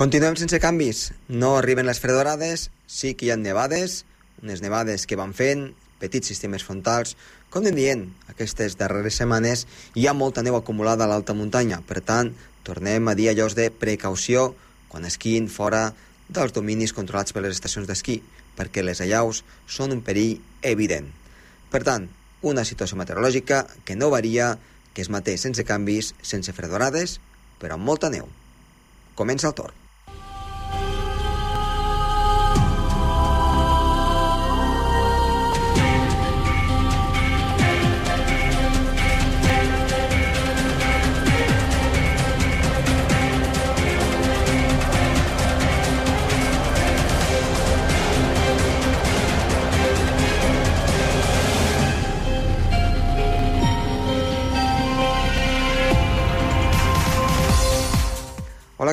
Continuem sense canvis. No arriben les fredorades, sí que hi ha nevades, unes nevades que van fent, petits sistemes frontals. Com anem dient, aquestes darreres setmanes hi ha molta neu acumulada a l'alta muntanya. Per tant, tornem a dir allò de precaució quan esquin fora dels dominis controlats per les estacions d'esquí, perquè les allaus són un perill evident. Per tant, una situació meteorològica que no varia, que es manté sense canvis, sense fredorades, però amb molta neu. Comença el torn.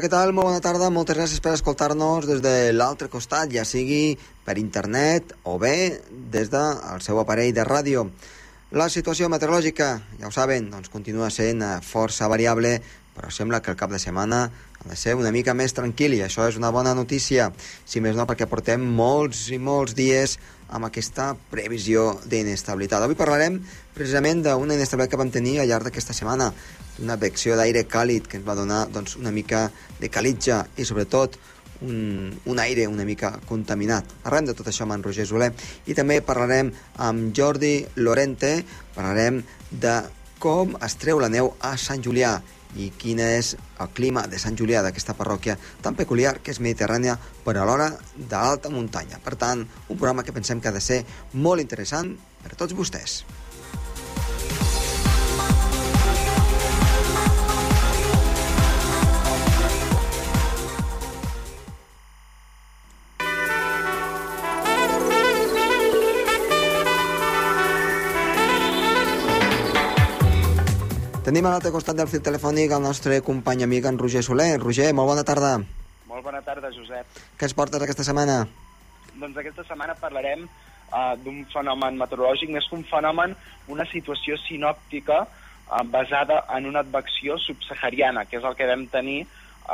Què tal? Molt bona tarda. Moltes gràcies per escoltar-nos des de l'altre costat, ja sigui per internet o bé des del seu aparell de ràdio. La situació meteorològica, ja ho saben, doncs continua sent eh, força variable, però sembla que el cap de setmana de ser una mica més tranquil i això és una bona notícia, si més no perquè portem molts i molts dies amb aquesta previsió d'inestabilitat. Avui parlarem precisament d'una inestabilitat que vam tenir al llarg d'aquesta setmana, una vecció d'aire càlid que ens va donar doncs, una mica de calitja i sobretot un, un aire una mica contaminat. Parlarem de tot això amb en Roger Soler i també parlarem amb Jordi Lorente, parlarem de com es treu la neu a Sant Julià i quin és el clima de Sant Julià d'aquesta parròquia tan peculiar que és mediterrània però alhora d'alta muntanya. Per tant, un programa que pensem que ha de ser molt interessant per a tots vostès. Tenim a l'altre costat del fil telefònic el nostre company amic, en Roger Soler. Roger, molt bona tarda. Molt bona tarda, Josep. Què es portes aquesta setmana? Doncs aquesta setmana parlarem uh, d'un fenomen meteorològic, més que un fenomen, una situació sinòptica uh, basada en una advecció subsahariana, que és el que vam tenir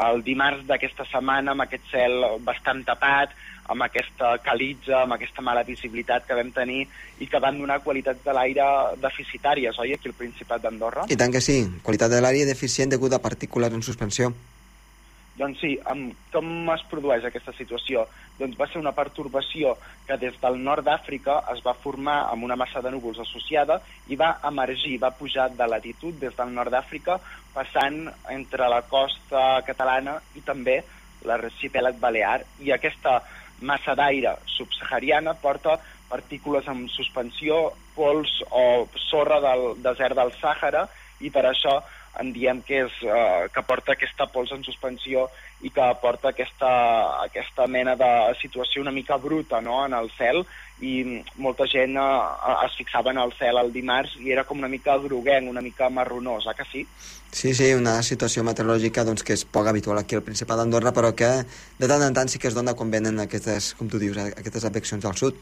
el dimarts d'aquesta setmana amb aquest cel bastant tapat, amb aquesta calitza, amb aquesta mala visibilitat que vam tenir i que van donar qualitats de l'aire deficitàries, oi, aquí al Principat d'Andorra? I tant que sí, qualitat de l'aire deficient degut a partícules en suspensió. Doncs sí, amb, com es produeix aquesta situació? Doncs va ser una pertorbació que des del nord d'Àfrica es va formar amb una massa de núvols associada i va emergir, va pujar de latitud des del nord d'Àfrica, passant entre la costa catalana i també l'arxipèlag balear. I aquesta massa d'aire subsahariana porta partícules en suspensió, pols o sorra del desert del Sàhara i per això en diem que, és, eh, que porta aquesta pols en suspensió i que porta aquesta, aquesta mena de situació una mica bruta no? en el cel i molta gent eh, es fixava en el cel el dimarts i era com una mica groguenc, una mica marronós, eh, que sí? Sí, sí, una situació meteorològica doncs, que és poc habitual aquí al Principat d'Andorra, però que de tant en tant sí que es dona quan venen aquestes, com tu dius, aquestes afeccions al sud.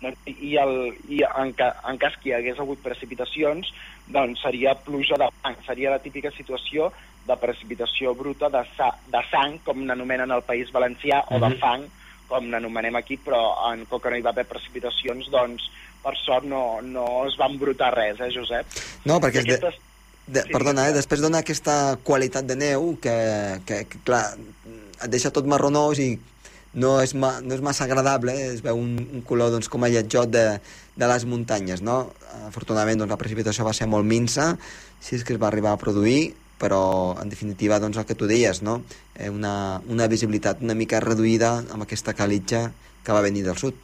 I, el, i en, ca, en cas que hi hagués hagut precipitacions, doncs seria pluja de fang, seria la típica situació de precipitació bruta de, sa, de sang, com n'anomenen al País Valencià, o de mhm. fang, com n'anomenem aquí, però en com que no hi va haver precipitacions, doncs per sort no, no es va embrutar res, eh, Josep? No, perquè... Aquestes... De, sí, perdona, eh, després dona aquesta qualitat de neu que, que, que clar, et deixa tot marronós i no és, ma, no és massa agradable, eh? es veu un, un color doncs, com a lletjot de, de les muntanyes. No? Afortunadament doncs, la precipitació va ser molt minsa, si és que es va arribar a produir, però en definitiva doncs, el que tu deies, no? eh, una, una visibilitat una mica reduïda amb aquesta calitja que va venir del sud.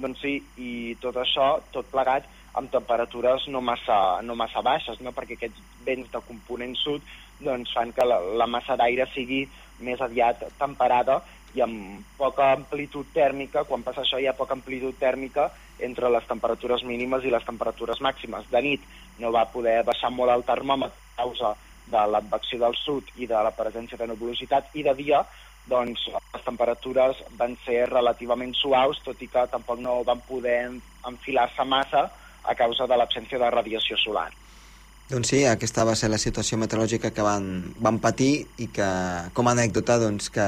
Doncs sí, i tot això, tot plegat, amb temperatures no massa, no massa baixes, no? perquè aquests vents de component sud doncs, fan que la, la massa d'aire sigui més aviat temperada i amb poca amplitud tèrmica, quan passa això hi ha poca amplitud tèrmica entre les temperatures mínimes i les temperatures màximes. De nit no va poder baixar molt el termòmetre a causa de l'advecció del sud i de la presència de nebulositat, i de dia doncs, les temperatures van ser relativament suaus, tot i que tampoc no van poder enfilar-se massa a causa de l'absència de radiació solar. Doncs sí, aquesta va ser la situació meteorològica que van, van patir i que, com a anècdota, doncs, que,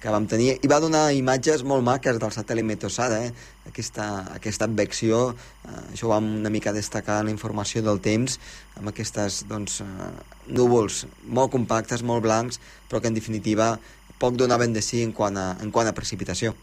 que vam tenir. I va donar imatges molt maques del satèl·lit Meteosat, eh? aquesta, aquesta advecció, eh, això ho vam una mica destacar en la informació del temps, amb aquestes doncs, eh, núvols molt compactes, molt blancs, però que en definitiva poc donaven de sí en quant a, en quant a precipitació.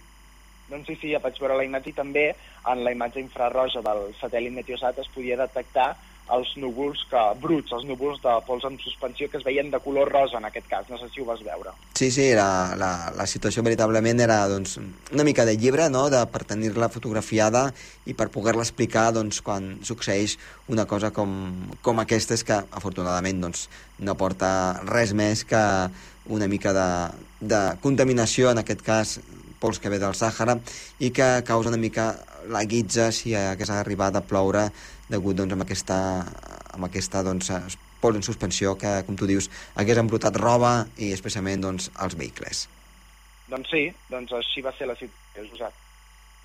Doncs sí, sí, ja vaig veure la imatge i també en la imatge infrarroja del satèl·lit Meteosat es podia detectar els núvols que, bruts, els núvols de pols en suspensió que es veien de color rosa en aquest cas, no sé si ho vas veure. Sí, sí, la, la, la situació veritablement era doncs, una mica de llibre no? de, per tenir-la fotografiada i per poder-la explicar doncs, quan succeeix una cosa com, com aquesta que afortunadament doncs, no porta res més que una mica de, de contaminació, en aquest cas pols que ve del Sàhara, i que causa una mica la guitza si hagués arribat a ploure degut doncs, amb aquesta, amb aquesta doncs, pols en suspensió que, com tu dius, hagués embrutat roba i especialment doncs, els vehicles. Doncs sí, doncs així va ser la situació, Josep.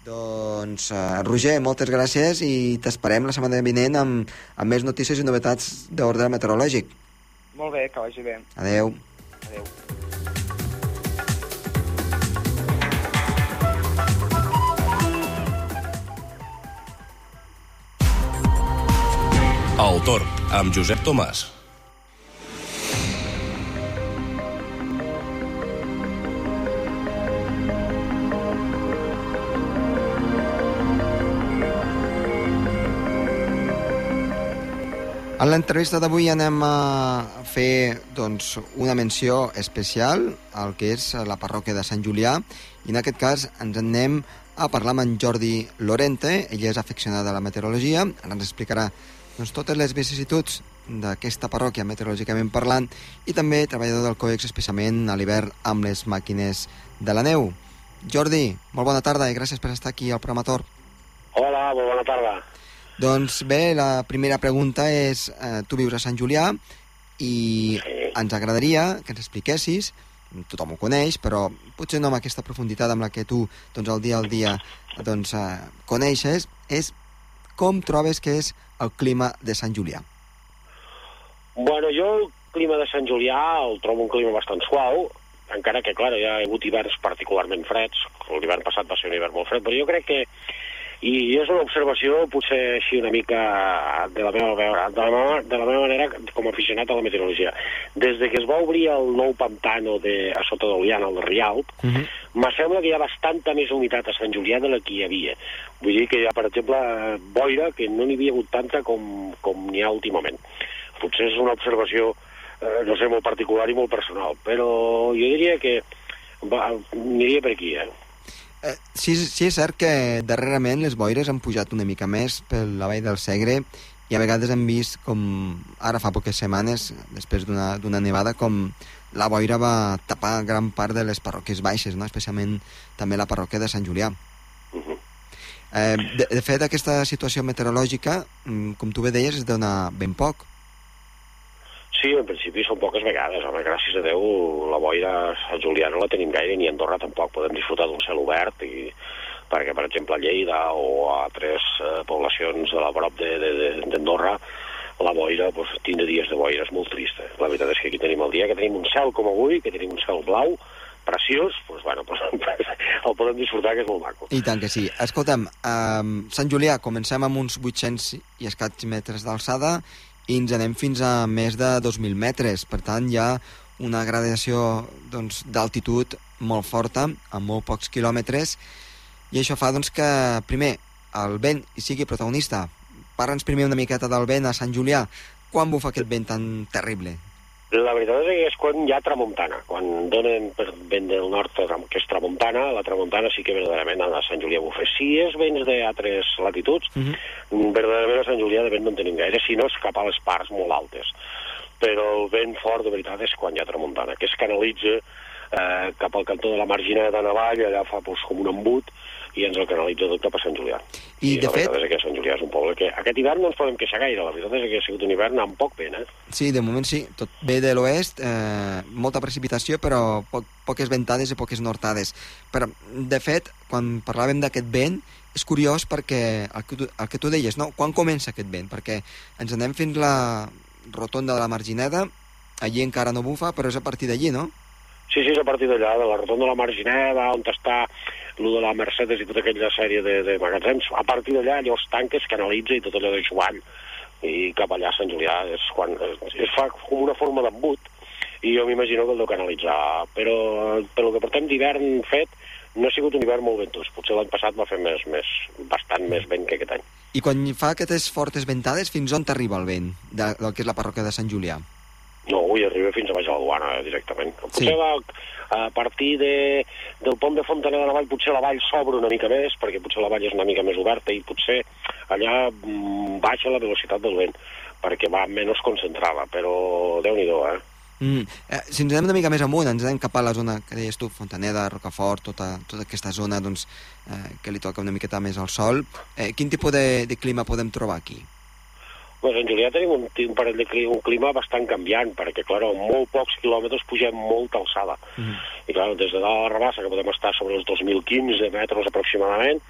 Doncs, uh, Roger, moltes gràcies i t'esperem la setmana vinent amb, amb més notícies i novetats d'ordre meteorològic. Molt bé, que vagi bé. Adeu. Adeu. El Torb, amb Josep Tomàs. En l'entrevista d'avui anem a fer doncs, una menció especial al que és la parròquia de Sant Julià i en aquest cas ens en anem a parlar amb en Jordi Lorente, ell és aficionat a la meteorologia, ara ens explicarà doncs, totes les vicissituds d'aquesta parròquia meteorològicament parlant i també treballador del COEX especialment a l'hivern amb les màquines de la neu. Jordi, molt bona tarda i gràcies per estar aquí al programa Tor. Hola, molt bona tarda. Doncs bé, la primera pregunta és, eh, tu vius a Sant Julià i Sí. ens agradaria que ens expliquessis, tothom ho coneix, però potser no amb aquesta profunditat amb la que tu doncs, el dia al dia doncs, eh, coneixes, és com trobes que és el clima de Sant Julià. Bueno, jo el clima de Sant Julià el trobo un clima bastant suau, encara que, clar, hi ha hagut hiverns particularment freds, l'hivern passat va ser un hivern molt fred, però jo crec que i és una observació potser així una mica de la meva, de la meva, de la meva manera com a aficionat a la meteorologia. Des de que es va obrir el nou pantano de, a sota d'Oliana, el de Rialp, Uh -huh. Me sembla que hi ha bastanta més humitat a Sant Julià de la que hi havia. Vull dir que hi ha, per exemple, boira, que no n'hi havia hagut tanta com, com n'hi ha últimament. Potser és una observació, eh, no sé, molt particular i molt personal, però jo diria que va, aniria per aquí, eh? Eh, sí, sí és cert que darrerament les boires han pujat una mica més per la vall del Segre i a vegades hem vist com ara fa poques setmanes, després d'una nevada, com la boira va tapar gran part de les parròquies baixes, no? especialment també la parròquia de Sant Julià. Uh -huh. Eh, de, de fet, aquesta situació meteorològica, mm, com tu bé deies, es dona ben poc. Sí, en principi són poques vegades. Home, gràcies a Déu, la boira a Sant Julià no la tenim gaire, ni a Andorra tampoc. Podem disfrutar d'un cel obert i perquè, per exemple, a Lleida o a altres eh, poblacions de la prop d'Andorra, la boira, doncs, tindre dies de boira és molt trista. La veritat és que aquí tenim el dia que tenim un cel com avui, que tenim un cel blau, preciós, doncs, bueno, doncs, el podem disfrutar, que és molt maco. I tant que sí. Escolta'm, um, Sant Julià, comencem amb uns 800 i escaig metres d'alçada i ens anem fins a més de 2.000 metres. Per tant, hi ha una gradació doncs, d'altitud molt forta, amb molt pocs quilòmetres, i això fa doncs, que, primer, el vent hi sigui protagonista. Parla'ns primer una miqueta del vent a Sant Julià. Quan bufa aquest vent tan terrible? La veritat és que és quan hi ha tramuntana. Quan donen per vent del nord, que és tramuntana, la tramuntana sí que verdaderament a Sant Julià bufa. Si és vents d'altres latituds, Uh -huh. verdaderament a Sant Julià de vent no en tenim gaire, si no és cap a les parts molt altes. Però el vent fort, de veritat, és quan hi ha tramuntana, que es canalitza eh, cap al cantó de la marginada de Navall, allà fa doncs, com un embut, i ens el canalitza tot cap a Sant Julià. I, de la fet, és que Sant Julià és un poble que aquest hivern no ens podem queixar gaire, la veritat és que ha sigut un hivern amb poc vent, eh? Sí, de moment sí. Tot ve de l'oest, eh, molta precipitació, però po poques ventades i poques nortades. Però, de fet, quan parlàvem d'aquest vent, és curiós perquè el que, tu, el que tu deies, no? Quan comença aquest vent? Perquè ens anem fins la, rotonda de la Margineda, allí encara no bufa, però és a partir d'allí, no? Sí, sí, és a partir d'allà, de la rotonda de la Margineda, on està el de la Mercedes i tota aquella sèrie de, de magatzems. A partir d'allà, allò es tanca, es canalitza i tot allò de Joan. I cap allà a Sant Julià és quan es, es fa com una forma d'embut. I jo m'imagino que el deu canalitzar. Però per lo que portem d'hivern fet no ha sigut un hivern molt ventós. Potser l'any passat va fer més, més, bastant més vent que aquest any. I quan fa aquestes fortes ventades, fins on t'arriba el vent de, del que és la parròquia de Sant Julià? No, avui arriba fins a baix a la duana eh, directament potser Sí. va a partir de, del pont de Fontaner de la Vall potser la vall s'obre una mica més perquè potser la vall és una mica més oberta i potser allà mm, baixa la velocitat del vent perquè va menys concentrada però déu nhi eh? Mm. Eh, si ens anem una mica més amunt, ens anem cap a la zona que deies tu, Fontaneda, Rocafort, tota, tota aquesta zona doncs, eh, que li toca una miqueta més al sol, eh, quin tipus de, de clima podem trobar aquí? Pues en Julià tenim un, un parell de clima, un clima bastant canviant, perquè, clar, en molt pocs quilòmetres pugem molta alçada. Mhm. I, clar, des de dalt a la Rabassa, que podem estar sobre els 2.015 metres aproximadament,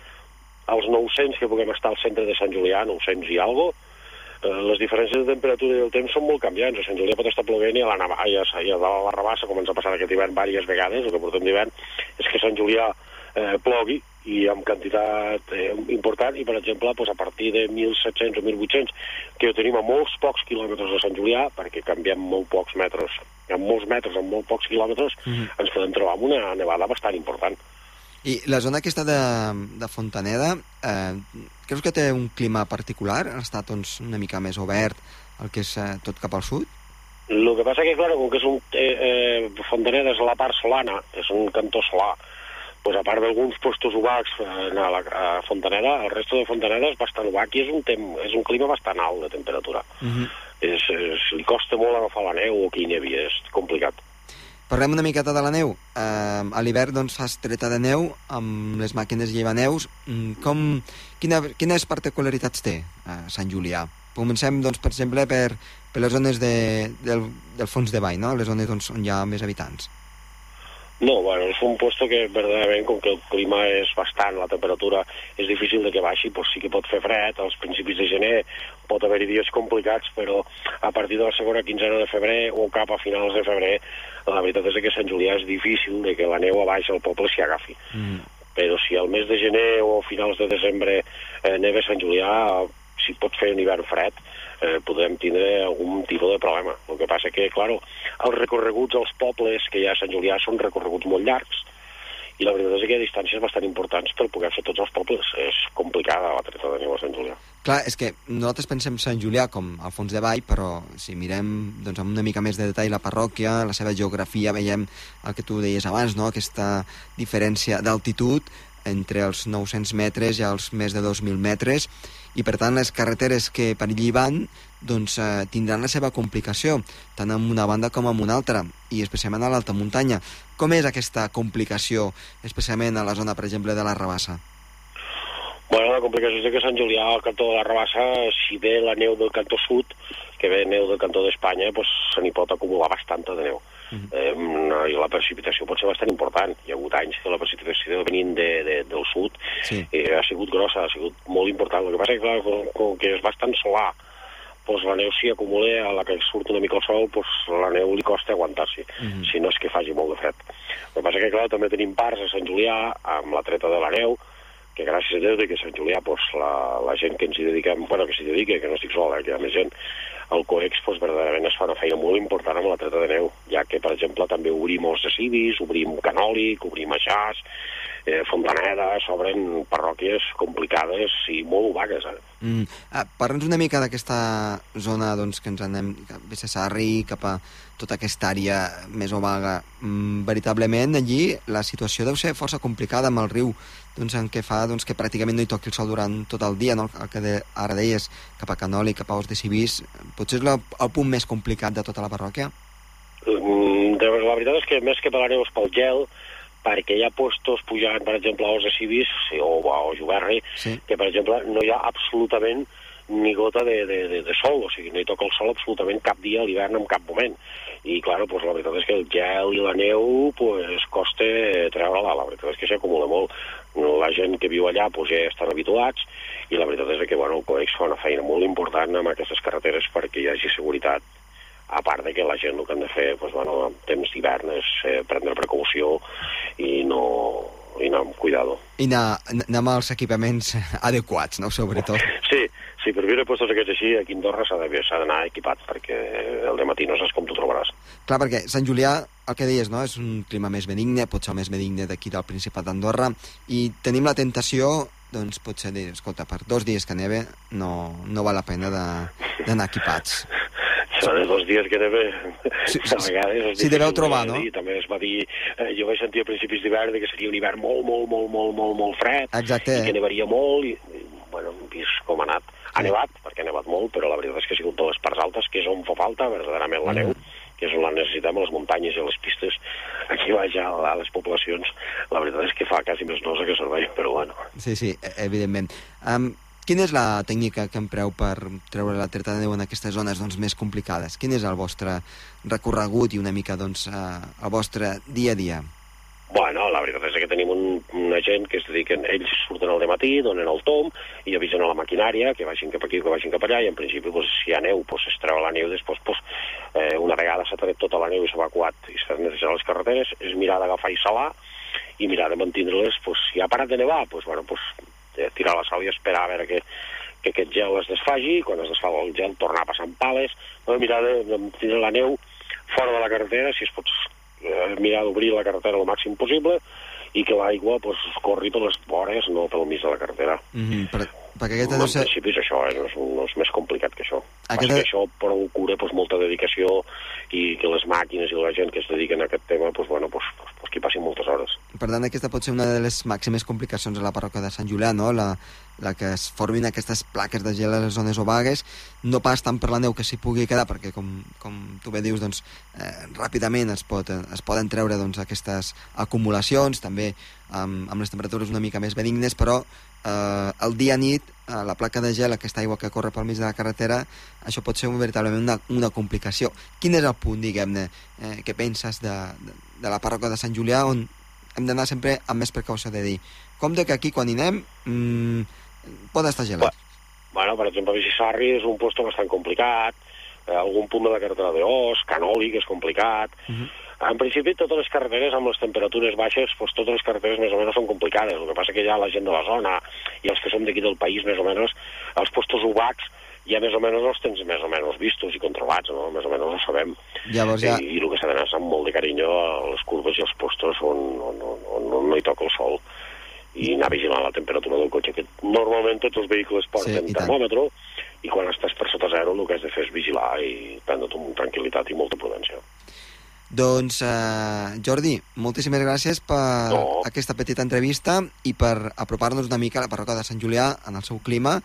als 900 que puguem estar al centre de Sant Julià, 900 i algo, eh, les diferències de temperatura i del temps són molt canviants. A Sant Julià pot estar plovent i a la, Nava, i a la Rabassa, com ens ha passat aquest hivern diverses vegades, el que portem d'hivern és que Sant Julià eh, plogui i amb quantitat eh, important i per exemple doncs, a partir de 1.700 o 1.800 que ho tenim a molts pocs quilòmetres de Sant Julià perquè canviem molt pocs metres en molts metres, en molt pocs quilòmetres Mhm. ens podem trobar amb una nevada bastant important I la zona aquesta de, de Fontaneda, eh, creus que té un clima particular? Està doncs, una mica més obert el que és eh, tot cap al sud? el que passa que, clar, com que és un, eh, eh, Fontaneda és la part solana, és un cantó solà, pues a part d'alguns postos obacs eh, a, la, a Fontaneda, el resto de Fontaneda és bastant obac i és un, tem, és un clima bastant alt de temperatura. Uh -huh. És, és, li costa molt agafar la neu o aquí havia, és complicat. Parlem una miqueta de la neu. Eh, a l'hivern doncs, fas treta de neu amb les màquines llevaneus. Mm, Com, quina, quines particularitats té eh, Sant Julià? Comencem, doncs, per exemple, per, per les zones de, del, del fons de vall, no? les zones doncs, on hi ha més habitants. No, bueno, és un puesto que verdaderament, com que el clima és bastant, la temperatura és difícil de que baixi, doncs sí que pot fer fred, als principis de gener pot haver-hi dies complicats, però a partir de la segona quinzena de febrer o cap a finals de febrer, la veritat és que Sant Julià és difícil de que la neu a baix al poble s'hi agafi. Mm. Però si al mes de gener o finals de desembre eh, neve Sant Julià, si pot fer un hivern fred, eh, podem tindre algun tipus de problema. El que passa que, claro, els recorreguts als pobles que hi ha a Sant Julià són recorreguts molt llargs i la veritat és que hi ha distàncies bastant importants per poder fer tots els pobles. És complicada la treta de neu a Sant Julià. Clar, és que nosaltres pensem Sant Julià com al fons de vall, però si mirem doncs, amb una mica més de detall la parròquia, la seva geografia, veiem el que tu deies abans, no? aquesta diferència d'altitud entre els 900 metres i els més de 2.000 metres, i per tant les carreteres que per allí van doncs, eh, tindran la seva complicació, tant en una banda com en una altra, i especialment a l'alta muntanya. Com és aquesta complicació, especialment a la zona, per exemple, de la Rabassa? Bueno, la complicació és que Sant Julià, al cantó de la Rabassa, si ve la neu del cantó sud, que ve neu del cantó d'Espanya, pues, se n'hi pot acumular bastanta de neu. Eh, no, I la precipitació pot ser bastant important. Hi ha hagut anys que la precipitació venint de, de, del sud Sí. eh, ha sigut grossa, ha sigut molt important. El que passa és que, clar, com, com que és bastant solar, pues la neu s'hi acumula, a la que surt una mica el sol, pues la neu li costa aguantar-s'hi, Mhm. si no és que faci molt de fred. El que passa que, clar, també tenim parts a Sant Julià, amb la treta de la neu, que gràcies a Déu de que Sant Julià pues, la, la gent que ens hi dediquem, bueno, que s'hi dedica, que no estic sol, eh, que hi ha més gent, el COEX pues, verdaderament es fa una feina molt important amb la treta de neu, ja que, per exemple, també obrim els de Civis, obrim Canòlic, obrim Aixàs, eh, Fontaneda, s'obren parròquies complicades i molt vagues, eh? Mm. Ah, Parla'ns una mica d'aquesta zona doncs, que ens anem cap a Cessarri, cap a tota aquesta àrea més ovaga. Mm, veritablement, allí la situació deu ser força complicada amb el riu, doncs, en què fa doncs, que pràcticament no hi toqui el sol durant tot el dia, no? el que de, ara deies, cap a Canoli, cap a Os de Civís. Potser és la, el punt més complicat de tota la parròquia? Mm, La veritat és que més que per és pel gel, perquè hi ha postos pujant, per exemple, a Os de Civis o a o Juberri, Sí. que, per exemple, no hi ha absolutament ni gota de, de, de, de sol, o sigui, no hi toca el sol absolutament cap dia a l'hivern en cap moment. I, clar, pues, la veritat és que el gel i la neu pues, costa treure-la, la veritat és que s'acumula molt. La gent que viu allà pues, ja estan habituats i la veritat és que bueno, el COEX fa una feina molt important amb aquestes carreteres perquè hi hagi seguretat a part de que la gent el que han de fer pues, bueno, en temps d'hivern és eh, prendre precaució i no, i anar amb cuidado. I anar, anar amb els equipaments adequats, no?, sobretot. Sí, sí, per viure puestos aquests així, aquí a Andorra s'ha d'anar equipat, perquè el matí no saps com tu trobaràs. Clar, perquè Sant Julià, el que deies, no?, és un clima més benigne, potser més benigne d'aquí del Principat d'Andorra, i tenim la tentació doncs potser dir, escolta, per dos dies que neve no, no val la pena d'anar equipats. Són els dos dies que neve, sí, sí, a vegades... Sí, deveu trobar, no? I també es va dir, eh, jo vaig sentir a principis d'hivern que seria un hivern molt, molt, molt, molt, molt, molt fred, Exacte. i que nevaria molt, i, i bueno, hem vist com ha anat. Ha nevat, perquè ha nevat molt, però la veritat és que ha sigut de les parts altes, que és on fa falta, verdaderament, la mm. neu, que és on la necessitem, a les muntanyes i a les pistes, aquí baix a, a les poblacions, la veritat és que fa quasi més nosa que servei, però bueno. Sí, sí, e, evidentment. Um, quina és la tècnica que empreu per treure la treta de neu en aquestes zones doncs, més complicades? Quin és el vostre recorregut i una mica doncs, uh, el vostre dia a dia? Bueno, la veritat és que tenim un, una gent que es dediquen, ells surten al matí, donen el tom i avisen a la maquinària que vagin cap aquí, que vagin cap allà, i en principi, pues, si hi ha neu, pues, es treu la neu, després, pues, eh, una vegada s'ha tret tota la neu i s'ha evacuat i s'ha necessitat les carreteres, és mirar d'agafar i salar i mirar de mantenir-les, pues, si ha parat de nevar, pues, bueno, pues, eh, tirar la sal i esperar a veure que, que aquest gel es desfagi, quan es desfà el gel tornar a passar en pales, no, mirar de, de mantenir la neu fora de la carretera, si es pot eh, mirar d'obrir la carretera el màxim possible i que l'aigua pues, corri per les vores, no pel mig de la carretera. Mm -hmm, per, perquè aquesta no, ser... En principi és això, eh? és, no és més complicat que això. Aquesta... Que això procura pues, molta dedicació i que les màquines i la gent que es dediquen a aquest tema, pues, bueno, pues, pues, pues, que hi passin moltes hores. Per tant, aquesta pot ser una de les màximes complicacions a la parròquia de Sant Julià, no? La, la que es formin aquestes plaques de gel a les zones obagues, no pas tant per la neu que s'hi pugui quedar, perquè com, com tu bé dius, doncs, eh, ràpidament es, pot, es poden treure doncs, aquestes acumulacions, també amb, amb les temperatures una mica més benignes, però eh, el dia-nit, eh, la placa de gel, aquesta aigua que corre pel mig de la carretera, això pot ser un, veritablement una, una complicació. Quin és el punt, diguem-ne, eh, que penses de, de, de la parròquia de Sant Julià, on hem d'anar sempre amb més precaució de dir, compte que aquí quan hi anem mmm, pot estar gelat. Bueno, per exemple, Vicissarri és un posto bastant complicat, eh, algun punt de la carretera d'Os, Canoli, que és complicat... Uh mhm. -huh. En principi, totes les carreteres amb les temperatures baixes, doncs totes les carreteres més o menys són complicades. El que passa que ja la gent de la zona i els que som d'aquí del país, més o menys, els postos ubacs, ja més o menys els tens més o menys vistos i controlats, no? Més o menys ho sabem. Llavors ja... I, i el que s'ha d'anar amb molt de carinyo a les curves i els postos on, on, on, on, on no hi toca el sol i anar vigilant la temperatura del cotxe, que normalment tots els vehicles porten sí, termòmetre, i quan estàs per sota zero el que has de fer és vigilar i prendre-t'ho amb tranquil·litat i molta prudència. Doncs, uh, Jordi, moltíssimes gràcies per no. aquesta petita entrevista i per apropar-nos una mica a la parroca de Sant Julià en el seu clima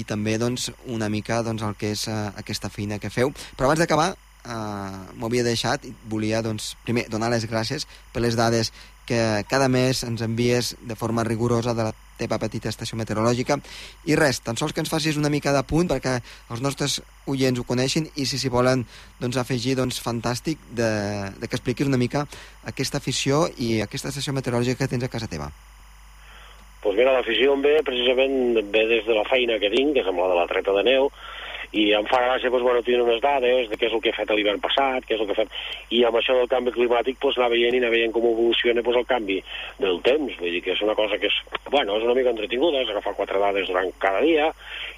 i també doncs, una mica doncs, el que és uh, aquesta feina que feu. Però abans d'acabar, uh, m'ho havia deixat i volia doncs, primer donar les gràcies per les dades que cada mes ens envies de forma rigorosa de la teva petita estació meteorològica. I res, tan sols que ens facis una mica de punt perquè els nostres oients ho coneixin i si s'hi volen doncs, afegir, doncs fantàstic de, de que expliquis una mica aquesta afició i aquesta estació meteorològica que tens a casa teva. Doncs pues mira, l'afició em ve precisament ve des de la feina que tinc, que és amb la de la treta de neu, i em fa gràcia doncs, bueno, tenir unes dades de què és el que he fet l'hivern passat, què és el que fet... I amb això del canvi climàtic doncs, anar veient i anar veient com evoluciona doncs, el canvi del temps. Vull dir que és una cosa que és, bueno, és una mica entretinguda, és agafar quatre dades durant cada dia,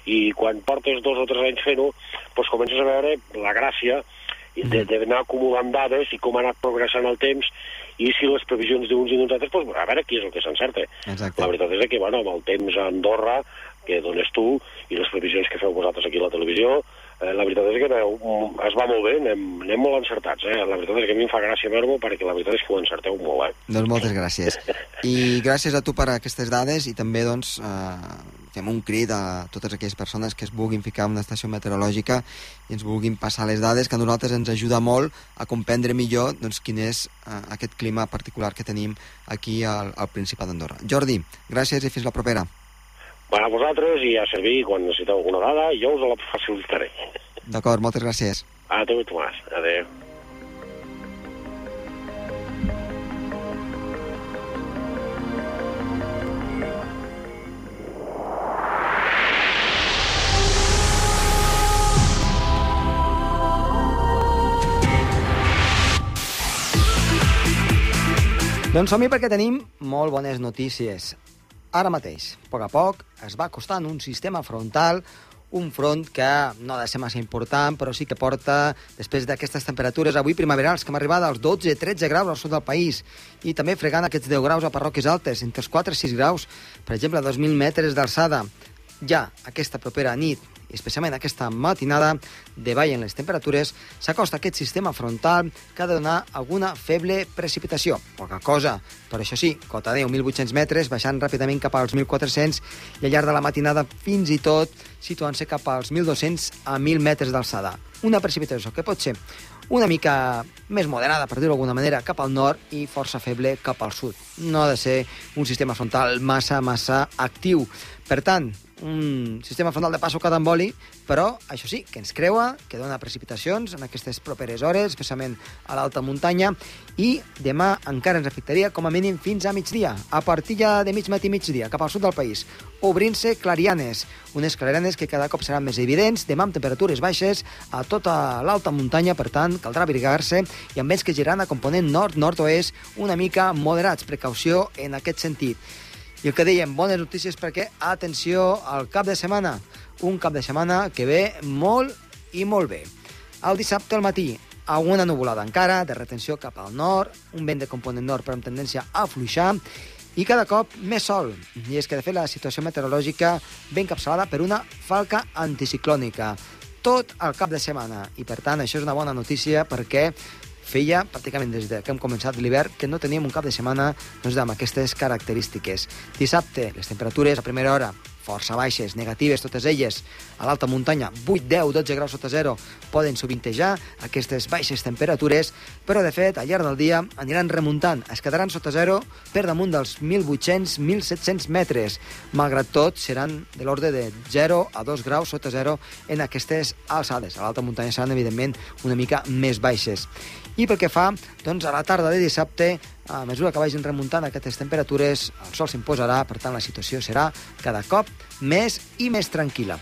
i quan portes dos o tres anys fent-ho, doncs comences a veure la gràcia d'anar acumulant dades i com ha anat progressant el temps i si les previsions d'uns i d'uns altres, doncs, a veure qui és el que s'encerta. La veritat és que, bueno, amb el temps a Andorra que dones tu i les previsions que feu vosaltres aquí a la televisió, eh, la veritat és que aneu, es va molt bé, anem, anem molt encertats. Eh? La veritat és que a mi em fa gràcia veure-ho perquè la veritat és que ho encerteu molt. Eh? Doncs moltes gràcies. I gràcies a tu per aquestes dades i també doncs, eh, fem un crit a totes aquelles persones que es vulguin ficar en una estació meteorològica i ens vulguin passar les dades, que a nosaltres ens ajuda molt a comprendre millor doncs, quin és eh, aquest clima particular que tenim aquí al, al Principat d'Andorra. Jordi, gràcies i fins la propera. Va a vosaltres i a servir quan necessiteu alguna dada, jo us la facilitaré. D'acord, moltes gràcies. Adéu, Tomàs. Adéu. Doncs som-hi perquè tenim molt bones notícies. Ara mateix, a poc a poc, es va acostant un sistema frontal, un front que no ha de ser massa important, però sí que porta, després d'aquestes temperatures avui primaverals, que hem arribat als 12-13 graus al sud del país, i també fregant aquests 10 graus a parròquies altes, entre els 4 i 6 graus, per exemple, a 2.000 metres d'alçada. Ja aquesta propera nit i especialment aquesta matinada de ball en les temperatures, s'acosta aquest sistema frontal que ha de donar alguna feble precipitació. Poca cosa, però això sí, cota 10, 1.800 metres, baixant ràpidament cap als 1.400 i al llarg de la matinada fins i tot situant-se cap als 1.200 a 1.000 metres d'alçada. Una precipitació que pot ser una mica més moderada, per dir-ho d'alguna manera, cap al nord i força feble cap al sud. No ha de ser un sistema frontal massa, massa actiu. Per tant, un sistema frontal de passo cada emboli, però això sí, que ens creua, que dona precipitacions en aquestes properes hores, especialment a l'alta muntanya, i demà encara ens afectaria com a mínim fins a migdia, a partir ja de mig matí migdia, cap al sud del país, obrint-se clarianes, unes clarianes que cada cop seran més evidents, demà amb temperatures baixes a tota l'alta muntanya, per tant, caldrà abrigar-se, i amb vents que giran a component nord-nord-oest una mica moderats, precaució en aquest sentit. El que dèiem, bones notícies perquè, atenció, al cap de setmana, un cap de setmana que ve molt i molt bé. El dissabte al matí, alguna nuvolada encara, de retenció cap al nord, un vent de component nord però amb tendència a fluixar, i cada cop més sol. I és que, de fet, la situació meteorològica ve encapçalada per una falca anticiclònica tot el cap de setmana. I, per tant, això és una bona notícia perquè feia pràcticament des que hem començat l'hivern que no teníem un cap de setmana doncs, amb aquestes característiques. Dissabte, les temperatures a primera hora força baixes, negatives totes elles. A l'alta muntanya, 8, 10, 12 graus sota zero poden sovintejar aquestes baixes temperatures, però de fet, al llarg del dia aniran remuntant, es quedaran sota zero per damunt dels 1.800-1.700 metres. Malgrat tot, seran de l'ordre de 0 a 2 graus sota zero en aquestes alçades. A l'alta muntanya seran, evidentment, una mica més baixes. I pel que fa doncs, a la tarda de dissabte, a mesura que vagin remuntant aquestes temperatures, el sol s'imposarà, per tant la situació serà cada cop més i més tranquil·la.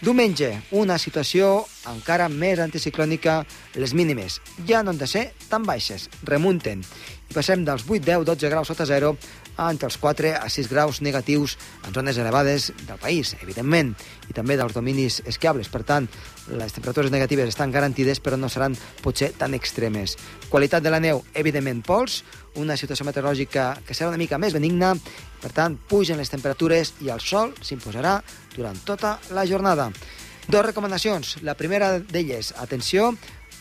Diumenge, una situació encara més anticiclònica, les mínimes ja no han de ser tan baixes, remunten, i passem dels 8, 10, 12 graus sota zero entre els 4 a 6 graus negatius en zones elevades del país, evidentment, i també dels dominis esquiables. Per tant, les temperatures negatives estan garantides, però no seran potser tan extremes. Qualitat de la neu, evidentment, pols, una situació meteorològica que serà una mica més benigna, per tant, pugen les temperatures i el sol s'imposarà durant tota la jornada. Dos recomanacions. La primera d'elles, atenció,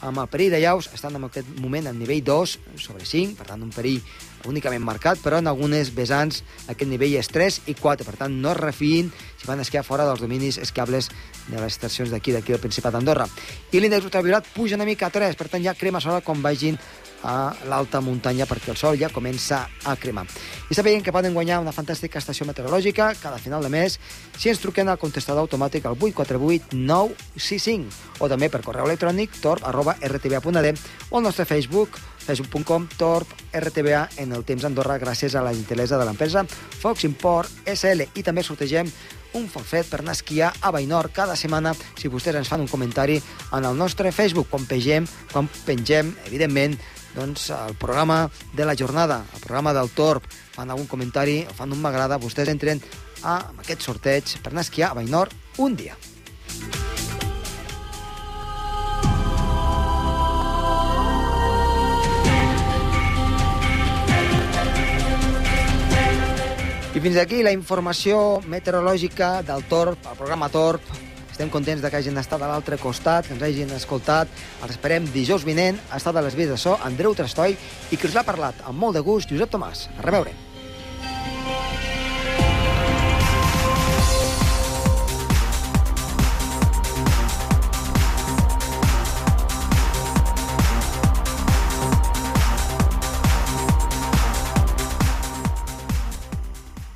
amb el perill de llaus estan en aquest moment en nivell 2 sobre 5, per tant un perill únicament marcat, però en algunes vessants aquest nivell és 3 i 4, per tant no es refiïn si van esquiar fora dels dominis esquiables de les estacions d'aquí, d'aquí del Principat d'Andorra. I l'índex ultraviolat puja una mica a 3, per tant ja crema sola quan vagin a l'alta muntanya perquè el sol ja comença a cremar. I sabien que poden guanyar una fantàstica estació meteorològica cada final de mes si ens truquen al contestador automàtic al 848 965 o també per correu electrònic torp arroba rtba.d o al nostre Facebook facebook.com torp rtba en el temps Andorra gràcies a la gentilesa de l'empresa Fox Import SL i també sortegem un forfet per anar a esquiar a Bainor cada setmana si vostès ens fan un comentari en el nostre Facebook. Quan pengem, quan pengem evidentment, doncs, el programa de la jornada, el programa del Torb, fan algun comentari fan un m'agrada, vostès entren a aquest sorteig per anar a esquiar a Bainor un dia. I fins aquí la informació meteorològica del Torb, el programa Torb. Estem contents de que hagin estat a l'altre costat, que ens hagin escoltat. Els esperem dijous vinent. Ha estat a les vies de so Andreu Trastoi i que us l'ha parlat amb molt de gust Josep Tomàs. A reveure.